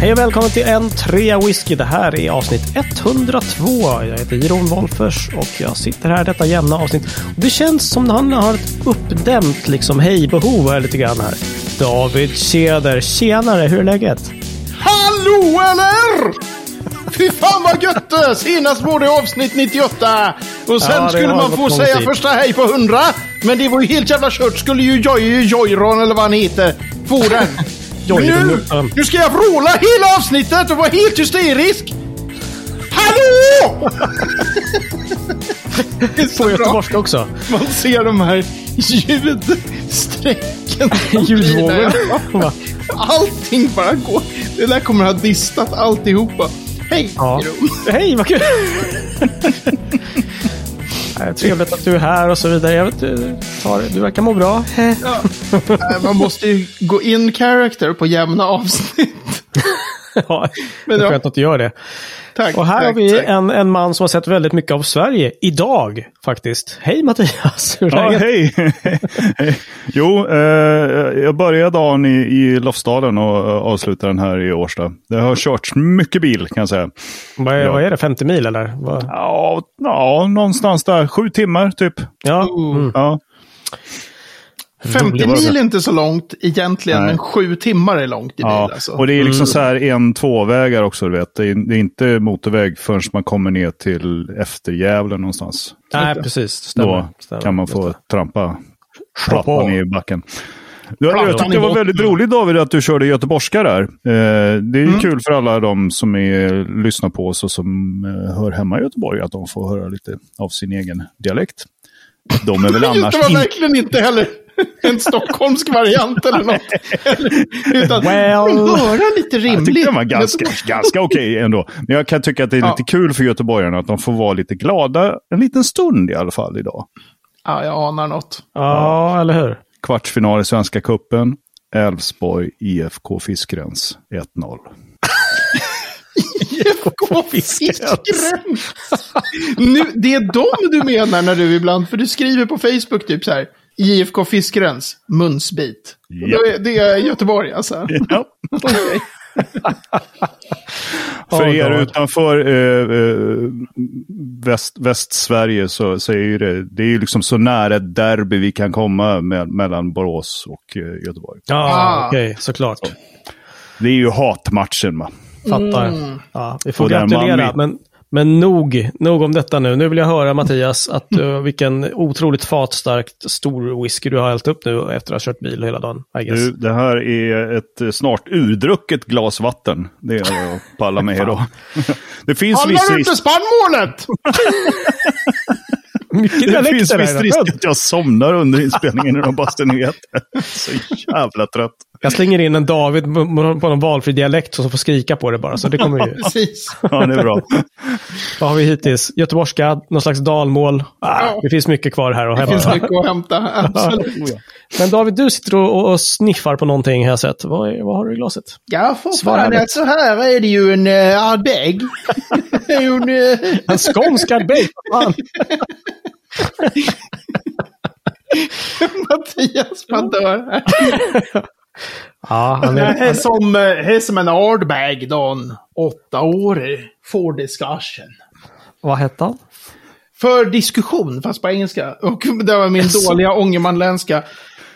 Hej och välkommen till en trea whisky. Det här är avsnitt 102. Jag heter Jiron Wolffers och jag sitter här detta jämna avsnitt. Och det känns som att han har ett uppdämt liksom hej-behov här lite grann här. David Tjäder, tjenare, hur är läget? Hallå eller? Fy fan vad gött! Senast var det avsnitt 98. Och sen Ja, skulle man få säga tid. första hej på 100. Men det var ju helt jävla kört. Skulle ju Joy Joyron eller vad han heter få den. Men nu, nu ska jag vråla hela avsnittet och vara helt hysterisk. Hallå! Det är så På göteborgska också. Man ser de här ljudsträcken. Ljudvågor. Va? Allting bara går. Det där kommer ha distat alltihopa. Hej, Ja. Hej, vad kul! Eh, trevligt att du är här och så vidare. Jag vet, du, tar, du verkar må bra. Ja. Eh, man måste ju gå in character på jämna avsnitt. Ja, det Men är ja. skönt att du gör det. Tack. Och här tack, har vi tack. en, en man som har sett väldigt mycket av Sverige idag faktiskt. Hej Mattias! Hur är Ja, hej! Jo, eh, jag började dagen i, i Lofsdalen och eh, avslutar den här i Årsta. Det har körts mycket bil kan jag säga. Vad, är, Ja. vad är det? 50 mil eller? Vad? Ja, ja, någonstans där. Sju timmar typ. Ja. Mm. Ja, 50 det var mil är inte så långt egentligen, Nej. men sju timmar är långt i bil ja. alltså. och det är liksom så här en tvåvägar också. Du vet. Det, är, det är inte motorväg förrän man kommer ner till efter Gävle någonstans. Nej, precis. Stämmer. Då Stämmer. kan man få trampa plattan i backen. Ja, Plattan jag tyckte det var väldigt roligt David att du körde göteborgska där. Eh, det är ju kul för alla de som är, lyssnar på oss och som eh, hör hemma i Göteborg att de får höra lite av sin egen dialekt. De är väl annars det var verkligen inte heller en stockholmsk variant eller något. Utan Well. men höra lite Jag rimligt. tyckte den var ganska, ganska okej ändå. Men jag kan tycka att det är Ja. lite kul för göteborgarna att de får vara lite glada en liten stund i alla fall idag. Ja, jag anar något. Ja, eller hur? Kvartsfinal i Svenska Cupen. Elfsborg, IFK Fiskgräns 1-0. IFK Fiskgräns. nu, det är dem du menar när du ibland, för du skriver på Facebook typ så här. IFK Fiskgräns, munsbit. Ja. Då är, det är Göteborg alltså. Ja. För Oh, er God. utanför eh, eh, väst, Västsverige så, så är ju det, det är ju liksom så nära ett derby vi kan komma med, mellan Borås och eh, Göteborg. Ja, Ah. okej, såklart. Det är ju hatmatchen va. Fattar. Mm. Ja, vi får Och man gratulera. vet- Men, men nog, nog om detta nu. Nu vill jag höra Mattias, att, uh, vilken otroligt fatstarkt stor whisky du har hällt upp nu efter att ha kört bil hela dagen. I guess. Du, det här är ett eh, snart urdrucket glas vatten. Det är vad jag pallar med idag. Det finns viss Handlar risk, inte spannmålet? Det finns viss risk att jag somnar under inspelningen när de bastar ner. Så jävla trött. Jag slänger in en David på någon valfri dialekt som får skrika på det bara. Så det kommer ju. Precis. Ja, det är bra. Vad har vi hittills? Göteborgska, någon slags dalmål. Ah, Ja. det finns mycket kvar här att Det finns hämta. mycket att hämta. Absolut. Men David, du sitter och, och sniffar på någonting jag sett. Vad, vad har du i glaset? Ja, för fan. rätt. Alltså här är det ju en uh, Ardbeg. är ju en... Uh, En skånsk arbete, fan! Mattias man dör här. Ja, han är, är som, eh, är som en Ardbeg då. en Åtta år for discussion. vad hette han? För diskussion, fast på engelska. Och det var min dåliga ångermanländska.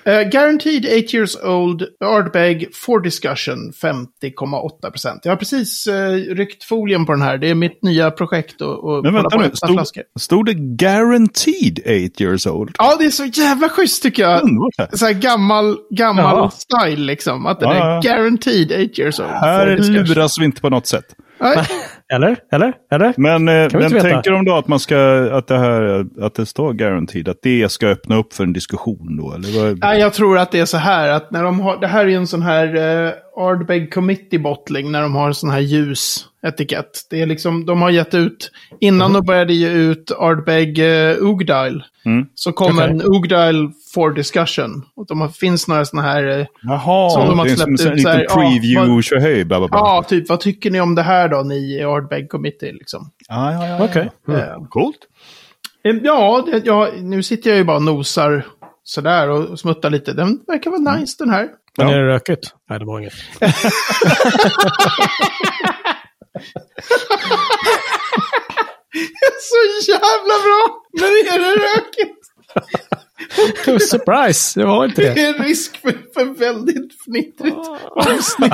Uh, guaranteed 8 years old Ardbeg for discussion 50,8 procent. Jag har precis uh, ryckt folien på den här. Det är mitt nya projekt och, och Men vänta nu, stod, stod det guaranteed 8 years old? Ja, det är så jävla schysst tycker jag. Underbart här. Så här gammal, gammal Ja. style liksom. Att den Ja, är guaranteed 8 years old. Här luras vi inte på något sätt. Nej. Eller? Eller? Eller? Men, eh, men tänker de då att man ska, att det här, att det står guaranteed, att det ska öppna upp för en diskussion då? Eller vad? Nej, jag tror att det är så här att när de har, det här är en sån här uh, Ardbeg Committee bottling när de har sån här ljus etikett. Det är liksom, de har gett ut, innan de började ge ut Ardbeg uh, Ugdile, Mm. så kom Okej. en Ugdile for discussion. Och de har, finns några såna här, eh, Jaha, Som de har det är som en släppt ut liten ja, preview, vad- tjohej, bla bla bla. ja, typ vad tycker ni om det här då, ni i Ardbeg Committee liksom? ja, ja, ja. Okej. Mm. Eh, Coolt. Eh, Ja, det, ja, nu sitter jag ju bara och nosar sådär och, och smuttar lite. Den verkar vara nice den här. Men Ja. är det rökigt? Nej, det var inget. Så jävla bra! Men är det rökigt? Surprise! Det var inte Det det. är risk för, för väldigt fnittrigt avsnitt.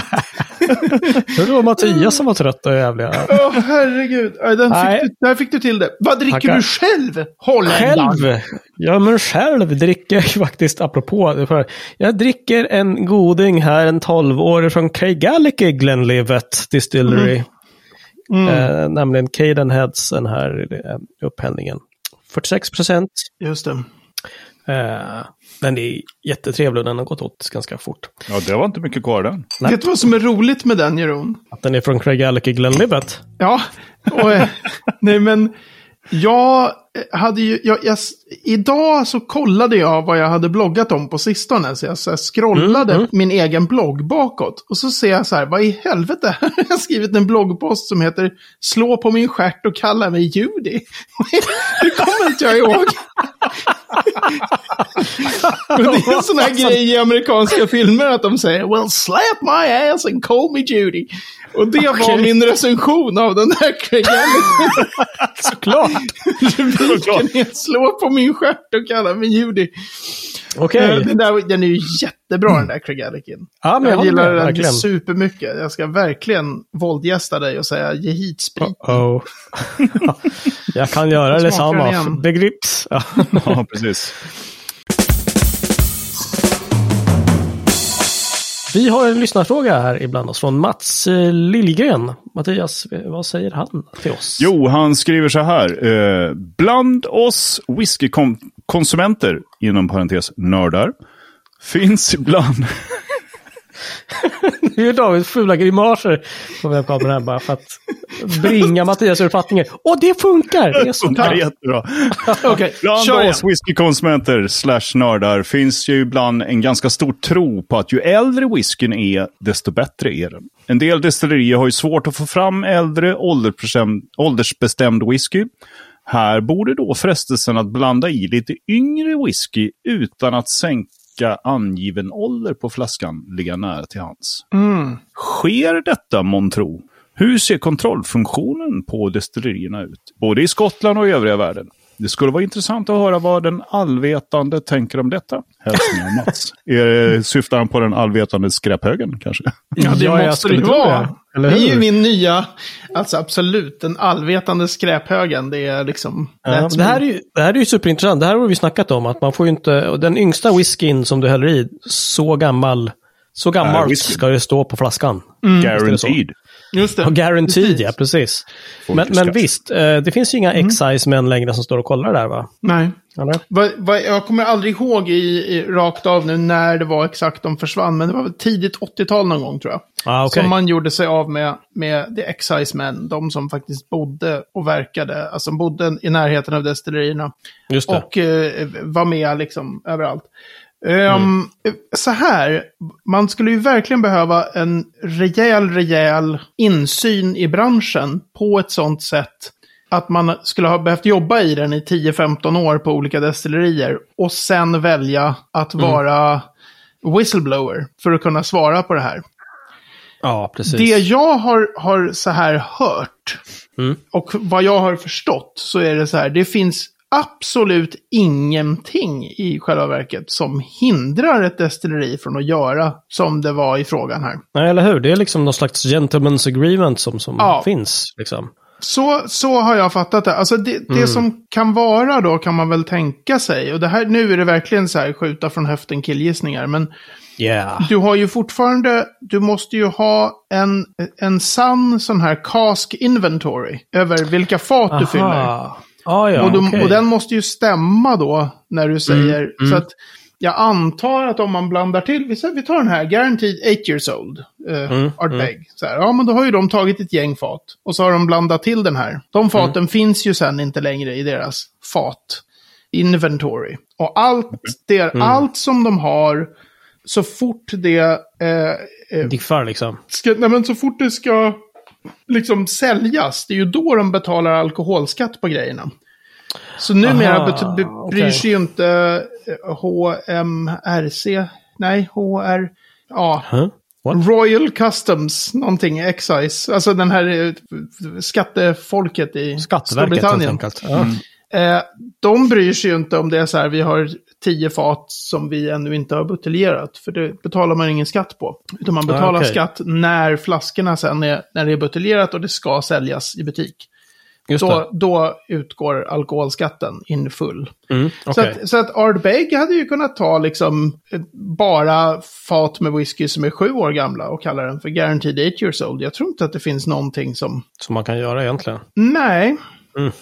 Det var Mattias som var trött och jävliga. Åh herregud. Ja, Den Nej. fick du, där fick du till det. Vad dricker Tackar. du själv? Holländaren? Själv? Ja, men själv dricker jag faktiskt, apropå det för, Jag dricker en goding här, en 12-årig från Craigallachie Glenlivet Distillery. Eh, nämligen Caden Heads, den här eh, upphällningen. 46 procent. Just det. Eh, den är jättetrevlig och den har gått åt ganska fort. Ja, det var inte mycket kvar den. Nej. Vet du vad som är roligt med den, Jeroen? Att den är från Craigallachie Glenlivet. Ja, och, eh, nej men jag eh, hade ju, jag, jag, idag så kollade jag vad jag hade bloggat om på sistone. Så jag, så jag scrollade min egen blogg bakåt. Och så ser jag så här, vad i helvete? jag har skrivit en bloggpost som heter Slå på min stjärt och kalla mig Judy. det kommer inte jag ihåg. Det är en sån här grej i amerikanska filmer att de säger Well, slap my ass and call me Judy. Och det var Okej. min recension av den här Allison. Såklart! Rubriken är Slå på min stjärt och kalla mig Judy. Okej. Eh, Den, där, den är ju jättebra den där Craig Allison. Ja, men jag Jag gillar den verkligen. supermycket. Jag ska verkligen våldgästa dig och säga ge hit sprit. Oh. jag kan göra Vad det smakar den samma. igen? Begrips. Ja, precis. Vi har en lyssnarfråga här ibland oss från Mats eh, Liljegren. Mattias, eh, vad säger han till oss? Jo, han skriver så här. Eh, bland oss whiskykonsumenter, inom parentes nördar, finns ibland... Nu gör David fula grimaser på webbkameran här bara för att bringa Mattias ur uppfattningen. Och det funkar! Det så funkar bra. jättebra. Okej, Bland oss whiskykonsumenter slash nördar finns ju ibland en ganska stor tro på att ju äldre whiskyn är, desto bättre är den. En del destillerier har ju svårt att få fram äldre åldersbestämd, åldersbestämd whisky. Här borde då frestelsen att blanda i lite yngre whisky utan att sänka angiven ålder på flaskan ligga nära till hands. Sker detta månntro? Hur ser kontrollfunktionen på destillerierna ut? Både i Skottland och i övriga världen. Det skulle vara intressant att höra vad den allvetande tänker om detta. Hälsningar Mats. Är syftar han på den allvetande skräphögen kanske? Ja, det Ja, måste det ju vara. det. Är ju min nya, alltså absolut, den allvetande skräphögen. Det är liksom... Ja, det, här är ju, det här är ju superintressant. Det här har vi snackat om. Att man får ju inte, den yngsta whiskyn som du häller i, så gammal, så gammalt whisky. ska det stå på flaskan. Mm. Guaranteed. Just det. Och guaranteed, Precis. ja precis. Men, men visst, eh, det finns ju inga excise-män längre som står och kollar där va? Nej. Eller? Vad, vad, jag kommer aldrig ihåg i, i, rakt av nu när det var exakt de försvann, men det var väl tidigt 80-tal någon gång tror jag. Ah, okej. Som man gjorde sig av med, med the excise men, de som faktiskt bodde och verkade, alltså bodde i närheten av destillerierna. Just det. Och eh, var med liksom överallt. Ehm, Mm. Så här, man skulle ju verkligen behöva en rejäl, rejäl insyn i branschen på ett sånt sätt att man skulle ha behövt jobba i den i 10-15 år på olika destillerier och sen välja att Mm. vara whistleblower för att kunna svara på det här. ja, precis. Det jag har, har så här hört Mm. och vad jag har förstått så är det så här, det finns absolut ingenting i själva verket som hindrar ett destilleri från att göra som det var i frågan här. Nej, eller hur? Det är liksom någon slags gentleman's agreement som, som Ja. finns. Liksom. Så, så har jag fattat det. Alltså det, det som kan vara då kan man väl tänka sig. Och det här, nu är det verkligen så här skjuta från höften killgissningar. Men Yeah. du har ju fortfarande, du måste ju ha en, en sann sån här cask inventory. Över vilka fat du fyller. Ah, ja, och, de, okej. och den måste ju stämma då när du säger. Så att jag antar att om man blandar till, vi vi tar den här, Guaranteed 8 years old, uh, Art Beg. Så här, ja, men då har ju de tagit ett gäng fat. Och så har de blandat till den här. De faten finns ju sen inte längre i deras fat. Inventory. Och allt, det, allt som de har, så fort det eh, eh, Diffar liksom. ska, nej men så fort det ska liksom säljas, det är ju då de betalar alkoholskatt på grejerna. Så numera Aha, bryr okej. sig ju inte eh, HMRC, nej, HR, ja, Huh? What? Royal Customs, någonting, excise. Alltså den här eh, skattefolket i Skatteverket Storbritannien. Ja. Eh, de bryr sig ju inte om det är så här, vi har tio fat som vi ännu inte har buteljerat. För det betalar man ingen skatt på. Utan man betalar Ah, okej. skatt när flaskorna sen är, när det är buteljerat och det ska säljas i butik. Då, då utgår alkoholskatten in full. Mm, Så, okej. att, så att Ardbeg hade ju kunnat ta liksom eh, bara fat med whisky som är sju år gamla och kalla den för guaranteed eight years old. Jag tror inte att det finns någonting som... Som man kan göra egentligen. Nej. Mm.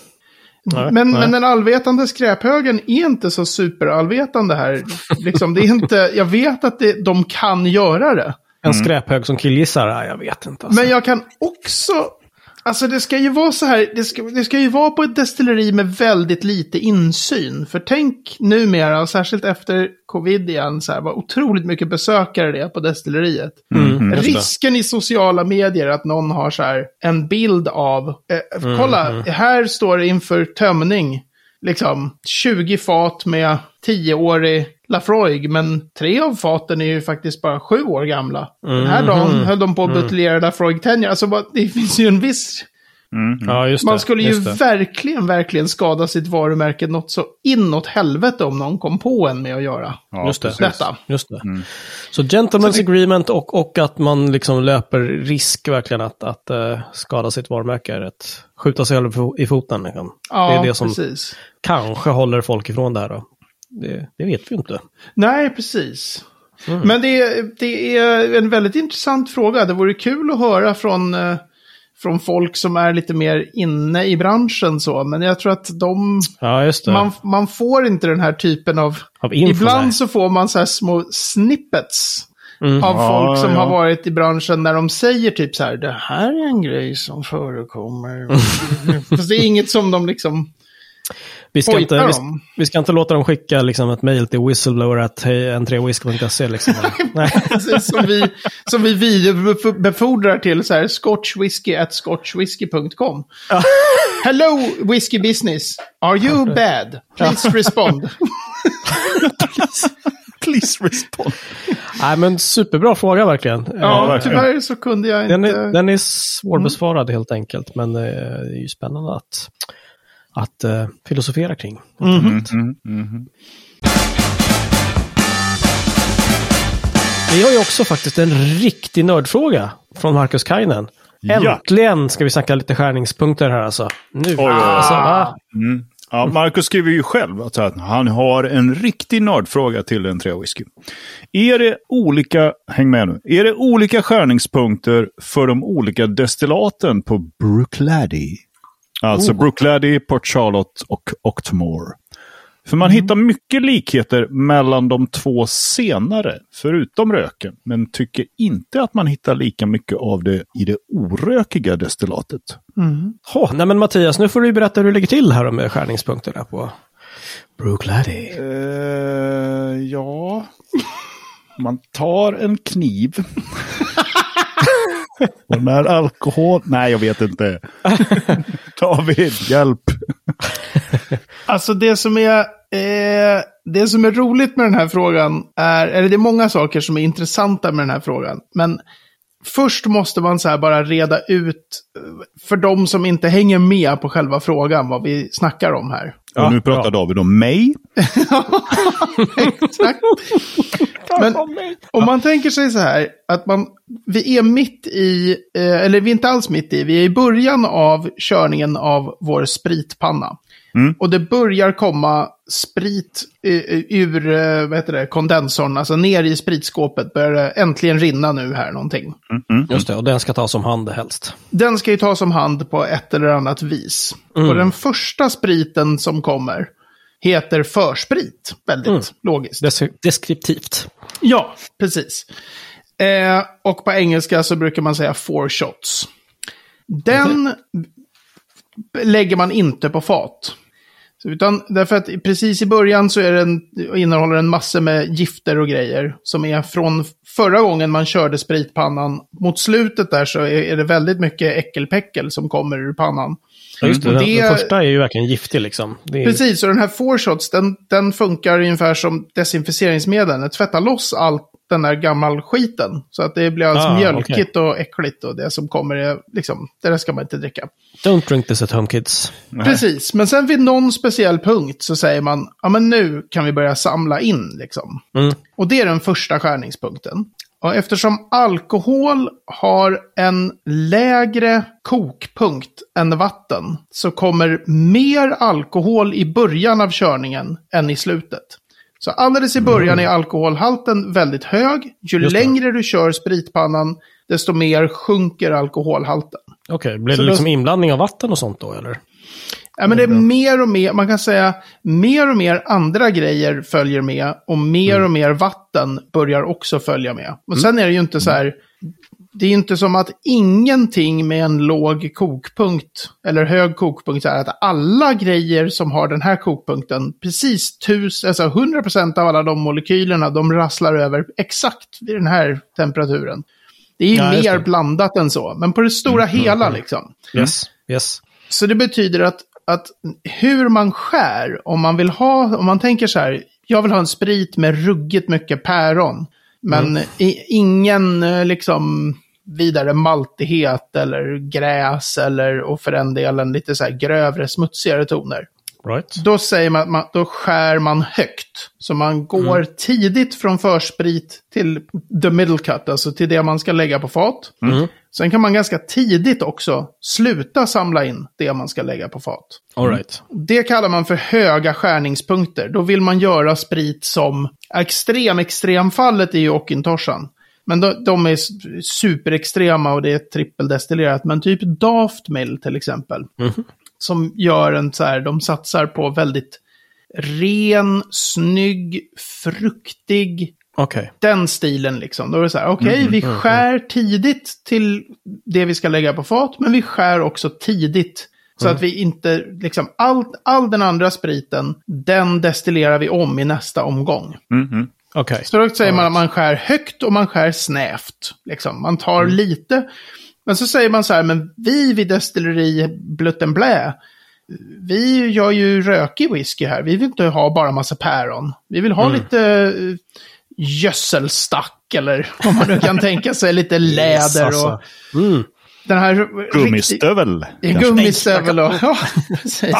Nej, men, nej. men den allvetande skräphögen är inte så superallvetande här. liksom, det är inte, jag vet att det, de kan göra det. En skräphög som killgissar? Jag vet inte. Alltså. Men jag kan också... Alltså det ska ju vara så här, det ska, det ska ju vara på ett destilleri med väldigt lite insyn. För tänk numera, och särskilt efter covid igen, så här, vad otroligt mycket besökare det är på destilleriet. Mm, just det. Risken i sociala medier att någon har så här en bild av, eh, Mm, kolla, här står det inför tömning, liksom 20 fat med 10-årig Lafroig, men tre av faten är ju faktiskt bara sju år gamla. Den här dagen höll de på att buteljera Lafroig Tenja. Alltså det finns ju en viss... Ja, just det. Man skulle ju just det. verkligen, verkligen skada sitt varumärke något så inåt helvete om någon kom på en med att göra Ja, Just det. detta. Just det. Så gentlemen's Så det- agreement och, och att man liksom löper risk verkligen att, att eh, skada sitt varumärke är att skjuta sig själv i foten. Liksom. Ja, det är det som precis. kanske håller folk ifrån det här. Då. Det, det vet vi ju inte. Nej, precis. Mm. Men det, är- det är en väldigt intressant fråga. Det vore kul att höra från, eh, från folk som är lite mer inne i branschen så. Men jag tror att de, Ja, just det. man, man får inte den här typen av... Av info, ibland nej. så får man så här små snippets. Mm. Av Ja, folk som ja. har varit i branschen när de säger typ så här, det här är en grej som förekommer. Fast det är inget som de liksom vi, ska inte, vi, vi ska inte låta dem skicka liksom, ett mejl till whistleblower.n3whisky.se. Liksom. nej. Som vi, som vi vidarebefordrar till så här scotchwhisky at scotchwhisky.com. Hello whisky business. Are you bad? Please respond. Please respond. nej, men superbra fråga verkligen. Ja, verkligen. tyvärr så kunde jag Den inte... är, den är svårbesvarad helt enkelt, men eh, det är ju spännande att, att eh, filosofera kring. Mm. Vi har ju också faktiskt en riktig nördfråga från Marcus Kainen. Ja. Äntligen ska vi snacka lite skärningspunkter här alltså. Nu. oj, oj. Alltså? Mm. Ja, Marcus skriver ju själv att han har en riktig nördfråga till en tre whisky. Är det olika, häng med nu, är det olika skärningspunkter för de olika destillaten på Brookladdy? Alltså Brookladdy, Port Charlotte och Octomore. För man hittar mycket likheter mellan de två senare, förutom röken. Men tycker inte att man hittar lika mycket av det i det orökiga destillatet. Hå, nej men Mattias, nu får du berätta hur det ligger till här med skärningspunkterna på Brookladdy. Eh, ja. Man tar en kniv. Och när alkohol... Nej, jag vet inte. David, hjälp. Alltså det som är... Eh, det som är roligt med den här frågan är... Eller det är många saker som är intressanta med den här frågan. Men först måste man så här bara reda ut, eh, för de som inte hänger med på själva frågan, vad vi snackar om här och nu pratar David om mig. Exakt. Men om man tänker sig så här, att man, vi är mitt i, eh, eller vi är inte alls mitt i, vi är i början av körningen av vår spritpanna. Och det börjar komma sprit ur eh, vad heter det, kondensorn, alltså ner i spritskåpet börjar det äntligen rinna nu här någonting. Just det, och den ska tas om hand helst. Den ska ju tas om hand på ett eller annat vis. Och den första spriten som kommer heter försprit. Väldigt logiskt. Des- deskriptivt. Ja, precis. Eh, och på engelska så brukar man säga four shots. Den lägger man inte på fat. Utan därför att precis i början så är den, innehåller den massor med gifter och grejer. Som är från förra gången man körde spritpannan. Mot slutet där så är, är det väldigt mycket äckelpäckel som kommer ur pannan. Ja, just det, Och den, det- den första är ju verkligen giftig liksom. Det är, Precis, och den här four shots, den, den funkar ungefär som desinficeringsmedel. Den tvättar loss allt, den där gammal skiten. Så att det blir alltså Ah, mjölkigt och äckligt och det som kommer är liksom, det där ska man inte dricka. Don't drink this at home kids. Precis, men sen vid någon speciell punkt så säger man, ja men nu kan vi börja samla in liksom. Mm. Och det är den första skärningspunkten. Och eftersom alkohol har en lägre kokpunkt än vatten så kommer mer alkohol i början av körningen än i slutet. Så alldeles i början är alkoholhalten väldigt hög. Ju Mm. Längre du kör spritpannan, desto mer sjunker alkoholhalten. Okej, blir Så det då- liksom inblandning av vatten och sånt då, eller? Ja, men det är mer och mer, man kan säga, mer och mer andra grejer följer med och mer och mer vatten börjar också följa med. Och sen är det ju inte så här, det är ju inte som att ingenting med en låg kokpunkt eller hög kokpunkt är att alla grejer som har den här kokpunkten, precis tusen, alltså 100% av alla de molekylerna, de rasslar över exakt vid den här temperaturen. Det är ju Ja, mer blandat än så, men på det stora hela liksom. Yes, yes. Så det betyder att, att hur man skär, om man vill ha, om man tänker så här, jag vill ha en sprit med ruggigt mycket päron, men i, ingen eh, liksom vidare maltighet eller gräs eller, och för den delen lite så här grövre, smutsigare toner. Right. Då säger man, man då skär man högt. Så man går tidigt från försprit till the middle cut, alltså till det man ska lägga på fat. Sen kan man ganska tidigt också sluta samla in det man ska lägga på fat. All right. Det kallar man för höga skärningspunkter. Då vill man göra sprit som extrem, extremfallet är ju Ockintoshan. Men de, de är superextrema och det är trippeldestillerat. Men typ Daft Mill till exempel. Som gör en så här, de satsar på väldigt ren, snygg, fruktig, Okej. den stilen liksom. Då är det så här, okej, vi skär tidigt till det vi ska lägga på fat, men vi skär också tidigt. Så att vi inte, liksom, all, all den andra spriten, den destillerar vi om i nästa omgång. Okej. Så då säger man att man skär högt och man skär snävt. Liksom. Man tar lite. Men så säger man så här, men vi vid destilleri Blutten Blä, vi gör ju rökig whisky här. Vi vill inte ha bara massa päron. Vi vill ha lite eh, gödselstack eller vad man nu kan tänka sig, lite läder och alltså. Mm. den här... Gummistövel. Kanske. Gummistövel och... Ja, precis.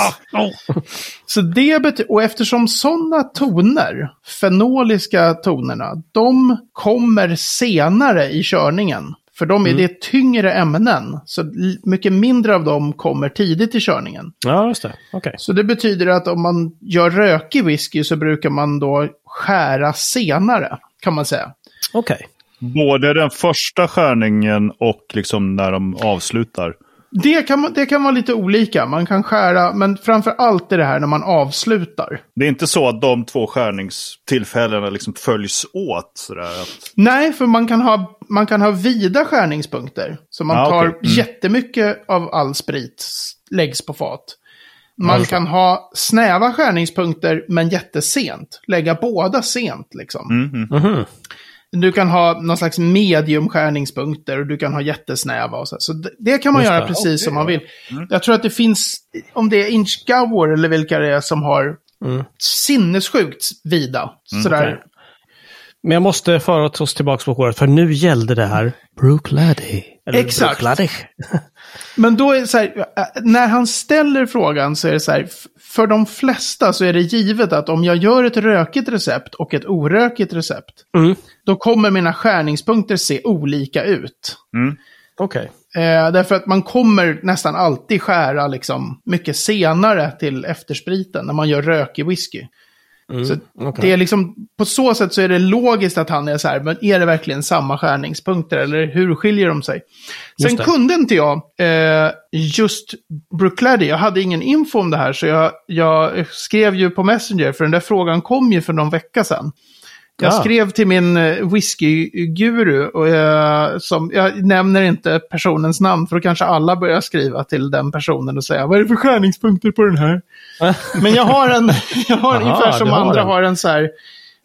Så det betyder, och eftersom sådana toner, fenoliska tonerna, de kommer senare i körningen. För de är det tyngre ämnen, så mycket mindre av dem kommer tidigt i körningen. Ja, just det. Okej. Så det betyder att om man gör rökig whisky så brukar man då skära senare, kan man säga. Okej. Både den första skärningen och liksom när de avslutar. Det kan, det kan vara lite olika, man kan skära, men framför allt är det här när man avslutar. Det är inte så att de två skärningstillfällena liksom följs åt. Sådär, att, Nej, för man kan ha, man kan ha vida skärningspunkter. Så man Ah, tar Mm. jättemycket av all sprit läggs på fat. Man Ja, kan ha snäva skärningspunkter men jättesent. Lägga båda sent liksom. Mhm. Mhm. Du kan ha någon slags medium skärningspunkter och du kan ha jättesnäva och så. Så det, det kan man Just göra det. precis Okej, som man vill. Jag tror att det finns, om det är Inchgauer eller vilka det är som har Mm. sinnessjukt vida. Sådär. Men jag måste föra oss tillbaka på håret, för nu gällde det här Brooklady. Eller Exakt. Brooklady. Men då är det så här, äh, när han ställer frågan så är det så här, för de flesta så är det givet att om jag gör ett rökigt recept och ett orökigt recept, Mm. då kommer mina skärningspunkter se olika ut. Okej. Eh, därför att man kommer nästan alltid skära liksom mycket senare till efterspriten när man gör rökig whisky. Så okej. det är liksom, på så sätt så är det logiskt att han är så här, men är det verkligen samma skärningspunkter eller hur skiljer de sig? Sen kunde inte jag eh, just Brooklady, jag hade ingen info om det här så jag, jag skrev ju på Messenger för den där frågan kom ju för någon vecka sedan. Jag Ah. skrev till min eh, whiskyguru, och jag, som, jag nämner inte personens namn för då kanske alla börjar skriva till den personen och säga vad är det för skärningspunkter på den här? Men jag har en, jag har Aha, ungefär som har andra en. har en så här,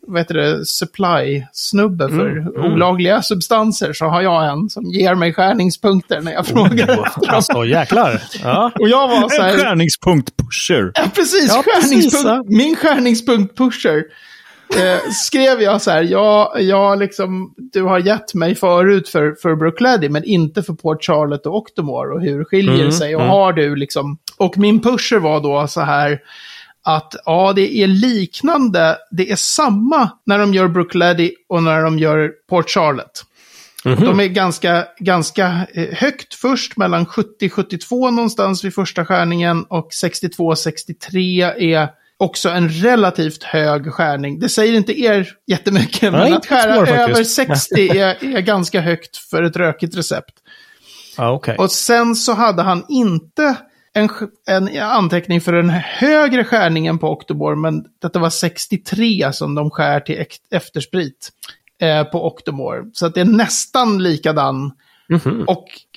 vad heter det, supply-snubbe för Mm, olagliga substanser så har jag en som ger mig skärningspunkter när jag frågar efter dem. Alltså, jäklar. Ja. Och jag var så En här, skärningspunkt pusher. ja precis, Ja, precis, skärningspunkt, ja. min skärningspunkt pusher. Eh, skrev jag så här, ja, ja liksom, du har gett mig förut för, för Brookladdy, men inte för Port Charlotte och Octomore och hur skiljer Mm, det sig? Och mm. har du liksom, och min pusher var då så här, att ja, det är liknande, det är samma när de gör Brookladdy och när de gör Port Charlotte. Mhm. De är ganska, ganska eh, högt först, mellan 70-72 någonstans vid första skärningen och 62-63 är också en relativt hög skärning. Det säger inte er jättemycket, men Nej, att skära svår över 60 är, är ganska högt för ett rökigt recept. Ja, okej. Och sen så hade han inte en, en anteckning för den högre skärningen på Octobor, men detta var 63 som de skär till eftersprit eh, på Octomore. Så att det är nästan likadan. Mhm. Och eh,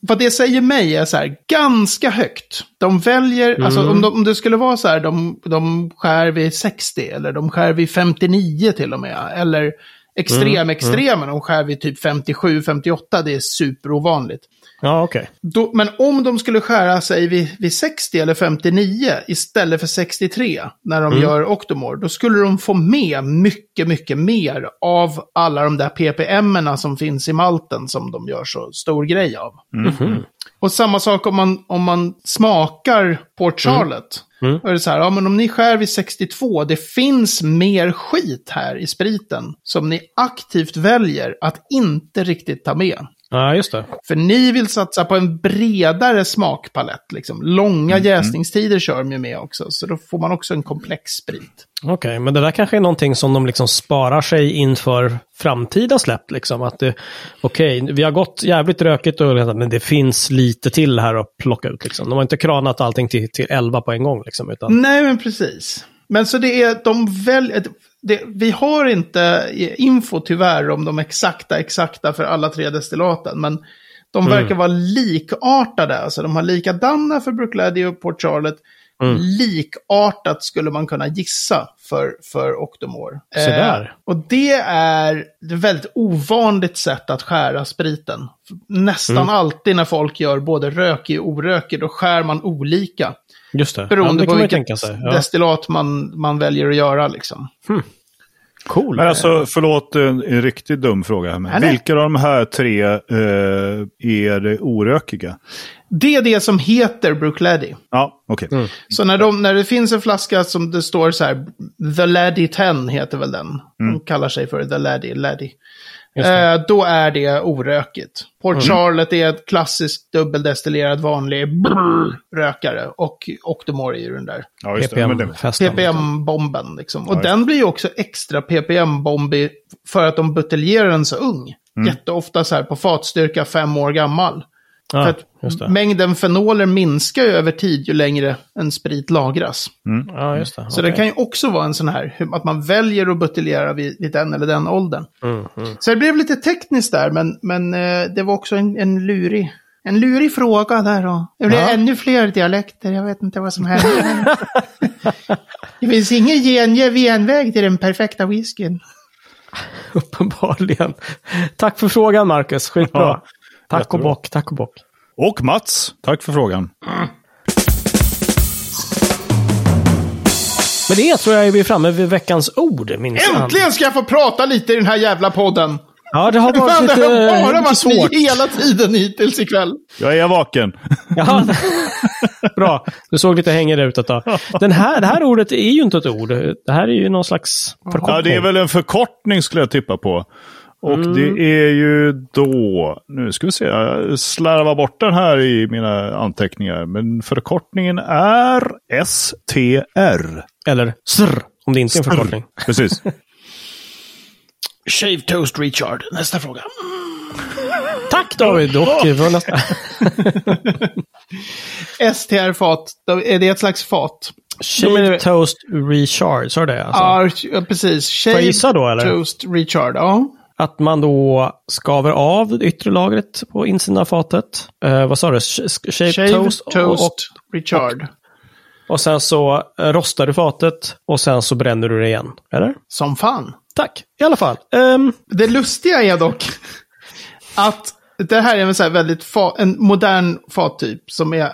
vad det säger mig är så här, ganska högt. De väljer, alltså om, de, om det skulle vara så här, de, de skär vid 60 eller de skär vid 59 till och med. Eller extrem, extrema, de skär vid typ 57, 58, det är superovanligt. Ja, okej. Då, men om de skulle skära sig vid, vid 60 eller 59 istället för 63 när de gör Octomore, då skulle de få med mycket, mycket mer av alla de där ppm som finns i malten som de gör så stor grej av. Och samma sak om man, om man smakar Port Charlotte. Mm. Då är det så här, ja men om ni skär vid 62, det finns mer skit här i spriten som ni aktivt väljer att inte riktigt ta med. Ja, just det. För ni vill satsa på en bredare smakpalett. Liksom. Långa jäsningstider kör de ju med också, så då får man också en komplex sprit. Okej, men det där kanske är någonting som de liksom sparar sig inför framtida släpp. Liksom. Att det, okej, vi har gått jävligt rökigt, och, men det finns lite till här att plocka ut. Liksom. De har inte kranat allting till, till 11 på en gång. Liksom, utan, Nej, men precis. Men så det är, de väljer, det, vi har inte info tyvärr om de exakta, exakta för alla tre destillaten, men de verkar vara likartade. Alltså de har likadana för Brookladdy och Port Charlotte. Likartat skulle man kunna gissa för, för Octomore. Där. och det är ett väldigt ovanligt sätt att skära spriten. Nästan alltid när folk gör både rökig och orökig, då skär man olika. Just det. Beroende ja, det på vilket tänka sig. Ja. destillat man, man väljer att göra liksom. Cool. Men alltså, förlåt en, en riktigt dum fråga. här, Men nej. vilka av de här tre eh, är orökiga? Det är det som heter Brookladdy. Ja, okej. Så när, de, när det finns en flaska som det står så här, The Laddie 10 heter väl den. De kallar sig för The Laddie, Laddie. Eh, då är det orökigt. Port Charlotte är ett klassiskt dubbeldestillerad vanlig brrr, rökare. Och Octomore är ju den där Ja, just det. Men det, PPM-festen. ppm-bomben. Liksom. Och Ja, den blir ju också extra ppm-bombig för att de buteljerar den så ung. Jätteofta så här på fatstyrka fem år gammal. För just det. mängden fenoler minskar ju över tid ju längre en sprit lagras. Ja, just det. Så det kan ju också vara en sån här, att man väljer att buteljera vid, vid den eller den åldern. Mm, mm. Så det blev lite tekniskt där, men, men eh, det var också en, en lurig en lurig fråga där och det blev Ja. ännu fler dialekter. Jag vet inte vad som hände. det finns ingen gen, genväg till den perfekta whiskyn. Uppenbarligen. Tack för frågan, Marcus. Skitbra. Ja, tack och bock, tack och bock. Och Mats, tack för frågan. Men det tror jag är vi är framme vid veckans ord, minsann. Äntligen ska jag få prata lite i den här jävla podden! Ja, det har varit Fan, det lite, har bara lite varit svårt. ni hela tiden hittills ikväll. Jag är vaken. Ja, bra. Du såg lite hängig ut ett tag. Den här, det här ordet är ju inte ett ord. Det här är ju någon slags förkortning. Ja, det är väl en förkortning skulle jag tippa på. Och Mm. det är ju då, nu ska vi se, jag slarvar bort den här i mina anteckningar. Men förkortningen är STR. Eller SR, om det inte är en förkortning. Precis. Shave Toast Richard, nästa fråga. Tack David! Och vad nästa? STR-fat, är det ett slags fat? Shave Toast Recharge, sa du det? Alltså? Ja, precis. Shave gissa då, eller? Toast Richard, ja. Att man då skaver av det yttre lagret på insidan av fatet. Eh, vad sa du? Sh- Shave, Shave Toast, Toast, och, Richard. och sen så rostar du fatet och sen så bränner du det igen. Eller? Som fan. Tack, i alla fall. Ehm, Det lustiga är dock att det här är en så här väldigt fa, en modern fattyp som är,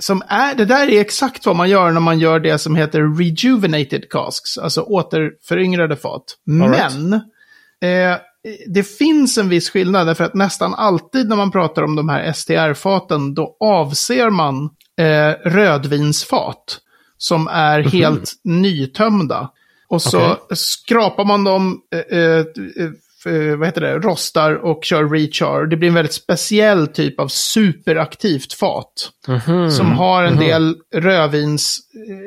som är, det där är exakt vad man gör när man gör det som heter rejuvenated casks, alltså återföryngrade fat. right. Men eh, det finns en viss skillnad, därför att nästan alltid när man pratar om de här STR-faten, då avser man eh, rödvinsfat som är helt nytömda. Och så Okej. skrapar man dem, eh, eh, vad heter det, rostar och kör rechar. Det blir en väldigt speciell typ av superaktivt fat. Mhm. Som har en del rödvins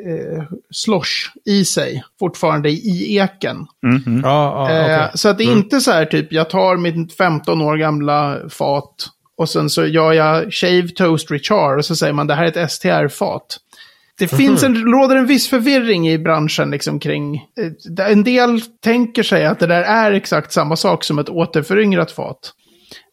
eh, slosh i sig, fortfarande i eken. Mhm. Ja, ja, Eh, okej. Så att det är inte så här typ, jag tar mitt 15 år gamla fat och sen så gör jag shave toast rechar och så säger man det här är ett STR-fat. Det finns en, råder en viss förvirring i branschen liksom kring, eh, en del tänker sig att det där är exakt samma sak som ett återföryngrat fat.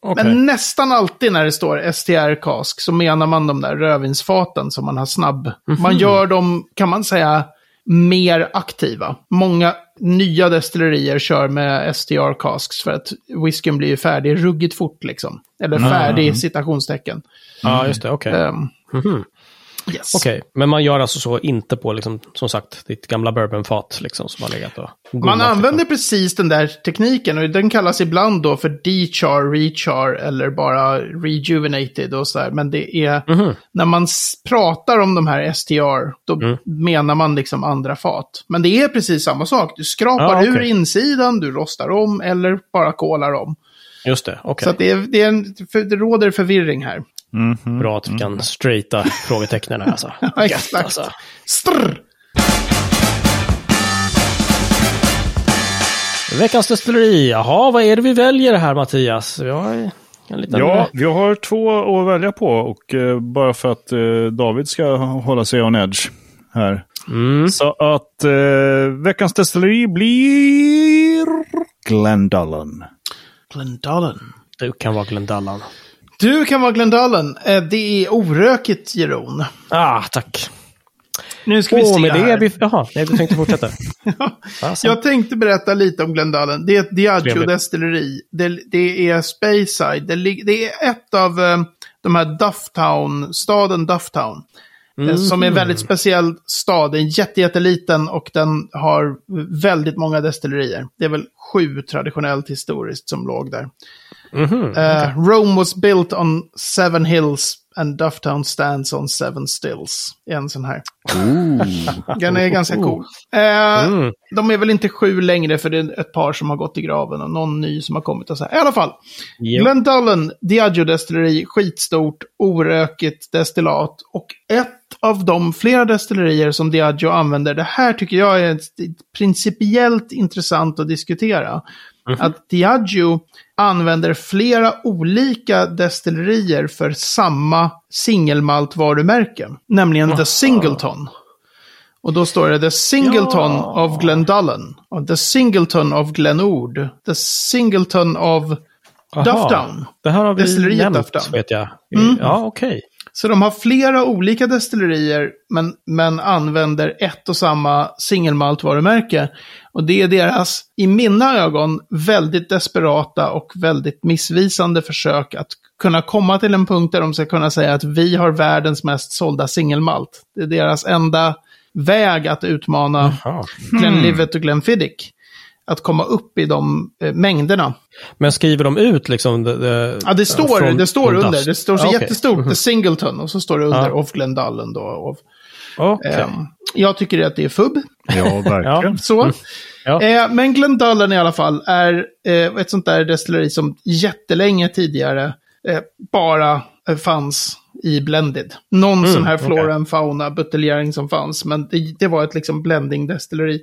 Okej. Men nästan alltid när det står STR-kask så menar man de där rödvinsfaten som man har snabb. Man gör dem, kan man säga, mer aktiva. Många nya destillerier kör med STR-casks för att whiskyn blir ju färdig ruggigt fort liksom. Eller färdig citationstecken. Ja, just det. Okej. Ehm, Mhm. Yes. Okej, men man gör alltså så inte på, liksom, som sagt, ditt gamla bourbonfat liksom, som har legat och Man gommat, använder liksom. precis den där tekniken och den kallas ibland då för dechar, rechar eller bara rejuvenated och sådär. Men det är, Mhm. när man pratar om de här STR, då Mm. menar man liksom andra fat. Men det är precis samma sak. Du skrapar Ja, okej. ur insidan, du rostar om eller bara kolar om. Just det, okej. Så att det, är, det, är en, för, det råder förvirring här. Mhm. Bra att vi kan straighta frågetecknen här alltså. Exakt. alltså. Strr! Veckans destilleri. Jaha, vad är det vi väljer här Mattias? Vi har en liten... Ja, vi har två att välja på och eh, bara för att eh, David ska hålla sig on edge här. Mm. Så att eh, veckans destilleri blir Glendullen. Glendalen. Du kan vara Glendallan. Du kan vara Glendalen. Eh, Det är orökigt, Jeroen. Ah, tack. Nu ska vi Åh, se med det här. är vi... Jaha, nej, du tänkte fortsätta. Fasen. Jag tänkte berätta lite om Glendalen. Det är ett Diageo Trevligt. destilleri. Det, det är Speyside. Det, det är ett av eh, de här Dufftown, staden Dufftown. Eh, Som är en väldigt speciell stad. Den är jätte, jätteliten och den har väldigt många destillerier. Det är väl sju traditionellt historiskt som låg där. Mhm. Eh, Rome was built on seven hills and Dufftown stands on seven stills. En sån här. Den är ganska cool. Eh, Mm. De är väl inte sju längre för det är ett par som har gått i graven och någon ny som har kommit och så här. I alla fall. Jo. Glendullen, Diageo destilleri, skitstort, orökigt destillat och ett av de flera destillerier som Diageo använder. Det här tycker jag är principiellt intressant att diskutera. Att Diageo använder flera olika destillerier för samma singelmaltvarumärke, nämligen The Singleton. Och då står det The Singleton Ja. of Glendullen, The Singleton of Glenord, The Singleton of Aha. Dufftown. Det här har vi nämnt, vet jag. Mm. Ja, okej. Så de har flera olika destillerier, men, men använder ett och samma singelmaltvarumärke. Och det är deras, i mina ögon, väldigt desperata och väldigt missvisande försök att kunna komma till en punkt där de ska kunna säga att vi har världens mest sålda singelmalt. Det är deras enda väg att utmana. Glenlivet och Glenfiddich. Att komma upp i de eh, mängderna. Men skriver de ut liksom... Det, det, Ja, det står, från- det står under. Dust? Det står så Ja, okej. jättestort, The Singleton, och så står det under Ja. of Glendullen då. Of, Okej. Ehm, jag tycker att det är fubb. Ja, verkligen. Så. Ja. Eh, men Glendullen i alla fall är eh, ett sånt där destilleri som jättelänge tidigare eh, bara eh, fanns i blended. Någon Mm, sån här flora and fauna buteljering som fanns, men det, det var ett liksom blending destilleri.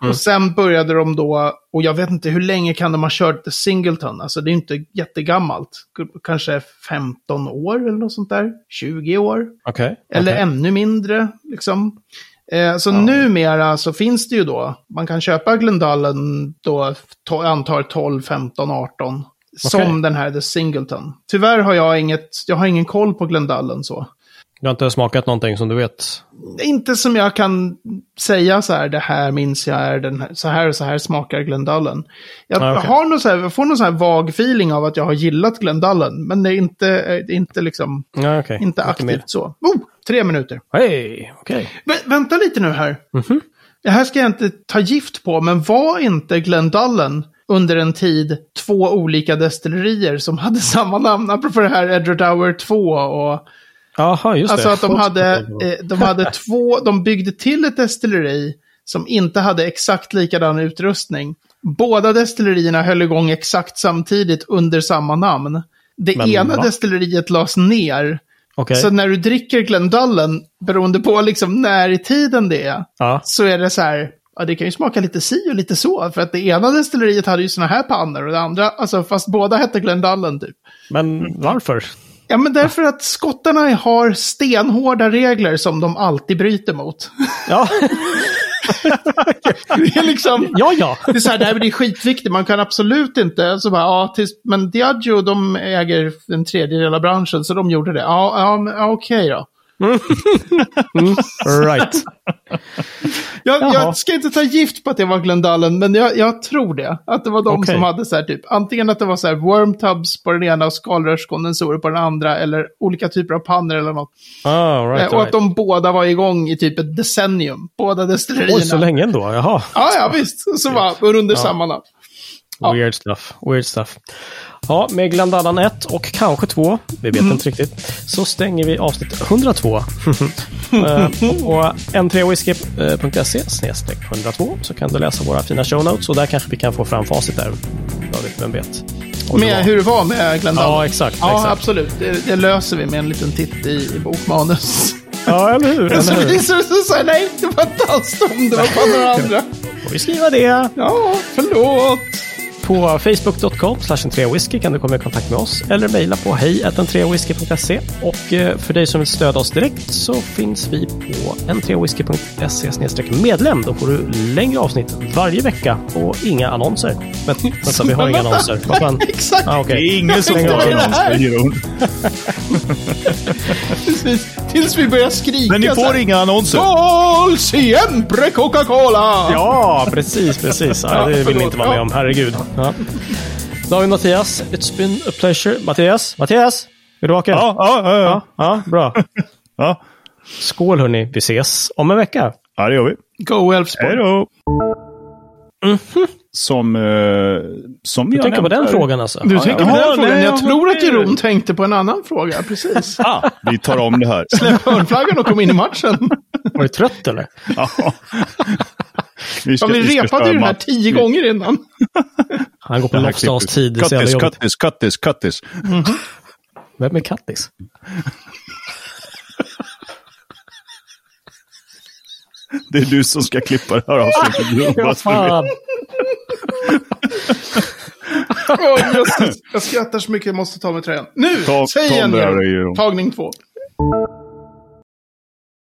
Mm. Och sen började de då, och jag vet inte hur länge kan de ha kört The Singleton, alltså det är inte jättegammalt. Kanske 15 år eller något sånt där, 20 år. Okej. Eller okej. ännu mindre, liksom. Eh, så numera så finns det ju då, man kan köpa Glendullen då, antar 12, 15, 18. Som den här The Singleton. Tyvärr har jag inget, jag har ingen koll på Glendullen så. Du har inte smakat någonting som du vet? Inte som jag kan säga så här, det här minns jag är den här, så här och så här smakar Glendallen. Jag, Ah, okej. har någon så här, jag får någon så här vag feeling av att jag har gillat Glendallen, men det är inte, är inte liksom, Ja, okej. inte aktivt mer. så. Oh, tre minuter. Hej, okej. Vä- vänta lite nu här. Mhm. Det här ska jag inte ta gift på, men var inte Glendallen under en tid två olika destillerier som hade samma namn? Apropå det här Edward Hour 2 och... Jaha, just Alltså det. att de hade, eh, de hade två, de byggde till ett destilleri som inte hade exakt likadan utrustning. Båda destillerierna höll igång exakt samtidigt under samma namn. Det Men ena va? destilleriet lades ner. Okej. Så när du dricker Glendallen, beroende på liksom när i tiden det är, Ja. så är det så här, ja det kan ju smaka lite si och lite så. För att det ena destilleriet hade ju såna här pannor och det andra, alltså fast båda hette Glendallen typ. Men varför? Ja, men därför att skottarna har stenhårda regler som de alltid bryter mot. Ja, Det är liksom... ja, ja. Det är så här, det här är skitviktigt, man kan absolut inte, så bara, ja, tills, men Diageo de äger en tredjedel av branschen, så de gjorde det. Ja, ja, men, ja okej då. Right. Jag, jag ska inte ta gift på att det var Glendallen, men jag, jag tror det. Att det var de Okej. som hade så här typ, antingen att det var så här wormtubs på den ena och skalrörskondensorer på den andra, eller olika typer av pannor eller något. Ah, right, Eh, och right. att de båda var igång i typ ett decennium, båda destillerierna. Oj, så länge ändå? Jaha. Ja, ja, visst. Så var under samma namn. Weird stuff. Weird stuff. Ja, med Glendallan 1 och kanske 2, vi vet inte riktigt, så stänger vi avsnitt 102. Eh, på n3whisky.se snedstreck 102 så kan du läsa våra fina show notes och där kanske vi kan få fram facit där. David, vem vet? Med hur det var med Glendallen. Ja, exakt. Ja, exakt. absolut. Det, det löser vi med en liten titt i, i bokmanus. Ja, eller hur? Så Eller hur? visar det sig så här, nej, det var inte alls dem, det var bara några andra. Får vi skriva det? Ja, förlåt. På facebook.com whisky kan du komma i kontakt med oss eller mejla på hej.n3whisky.se. Och eh, för dig som vill stödja oss direkt så finns vi på n3whisky.se medlem. Då får du längre avsnitt varje vecka och inga annonser. Men vänta, vi har inga annonser. Vad fan? Exakt. Ah, Det okej. är ingen som har det hon. Precis. Tills vi börjar skrika Men ni får här, inga annonser. Skål siempre Coca-Cola! Ja, precis, precis. Ja, det vill vi förlåt. inte vara med om, herregud. Ja. David Mattias, it's been a pleasure. Mattias, Mattias, är du vaken? Ja, ja, ja. ja, ja. ja bra. ja. Skål hörni, vi ses om en vecka. ja det gör vi. Go Elfsborg. Hej då! Som, eh, som Du jag tänker på den frågan alltså? Du Ja, tänker ja. på den frågan. nej, Jag jag tror att. Jeroen tänkte på en annan fråga. Precis. Ah, vi tar om det här. Släpp hörnflaggan och kom in i matchen. Var du trött eller? Ja. Vi, Ja, vi ska repade ju den här tije gånger innan. Han går på klipper. tid. Kattis, kattis, kattis, kattis. Vem är Kattis? Det är du som ska klippa det här avsnittet. Ja, fan. Åh, jag, jag skrattar så mycket jag måste ta med tröjan. Nu! Ta- säg ta igen det här, Jeroen. Jeroen. Tagning två.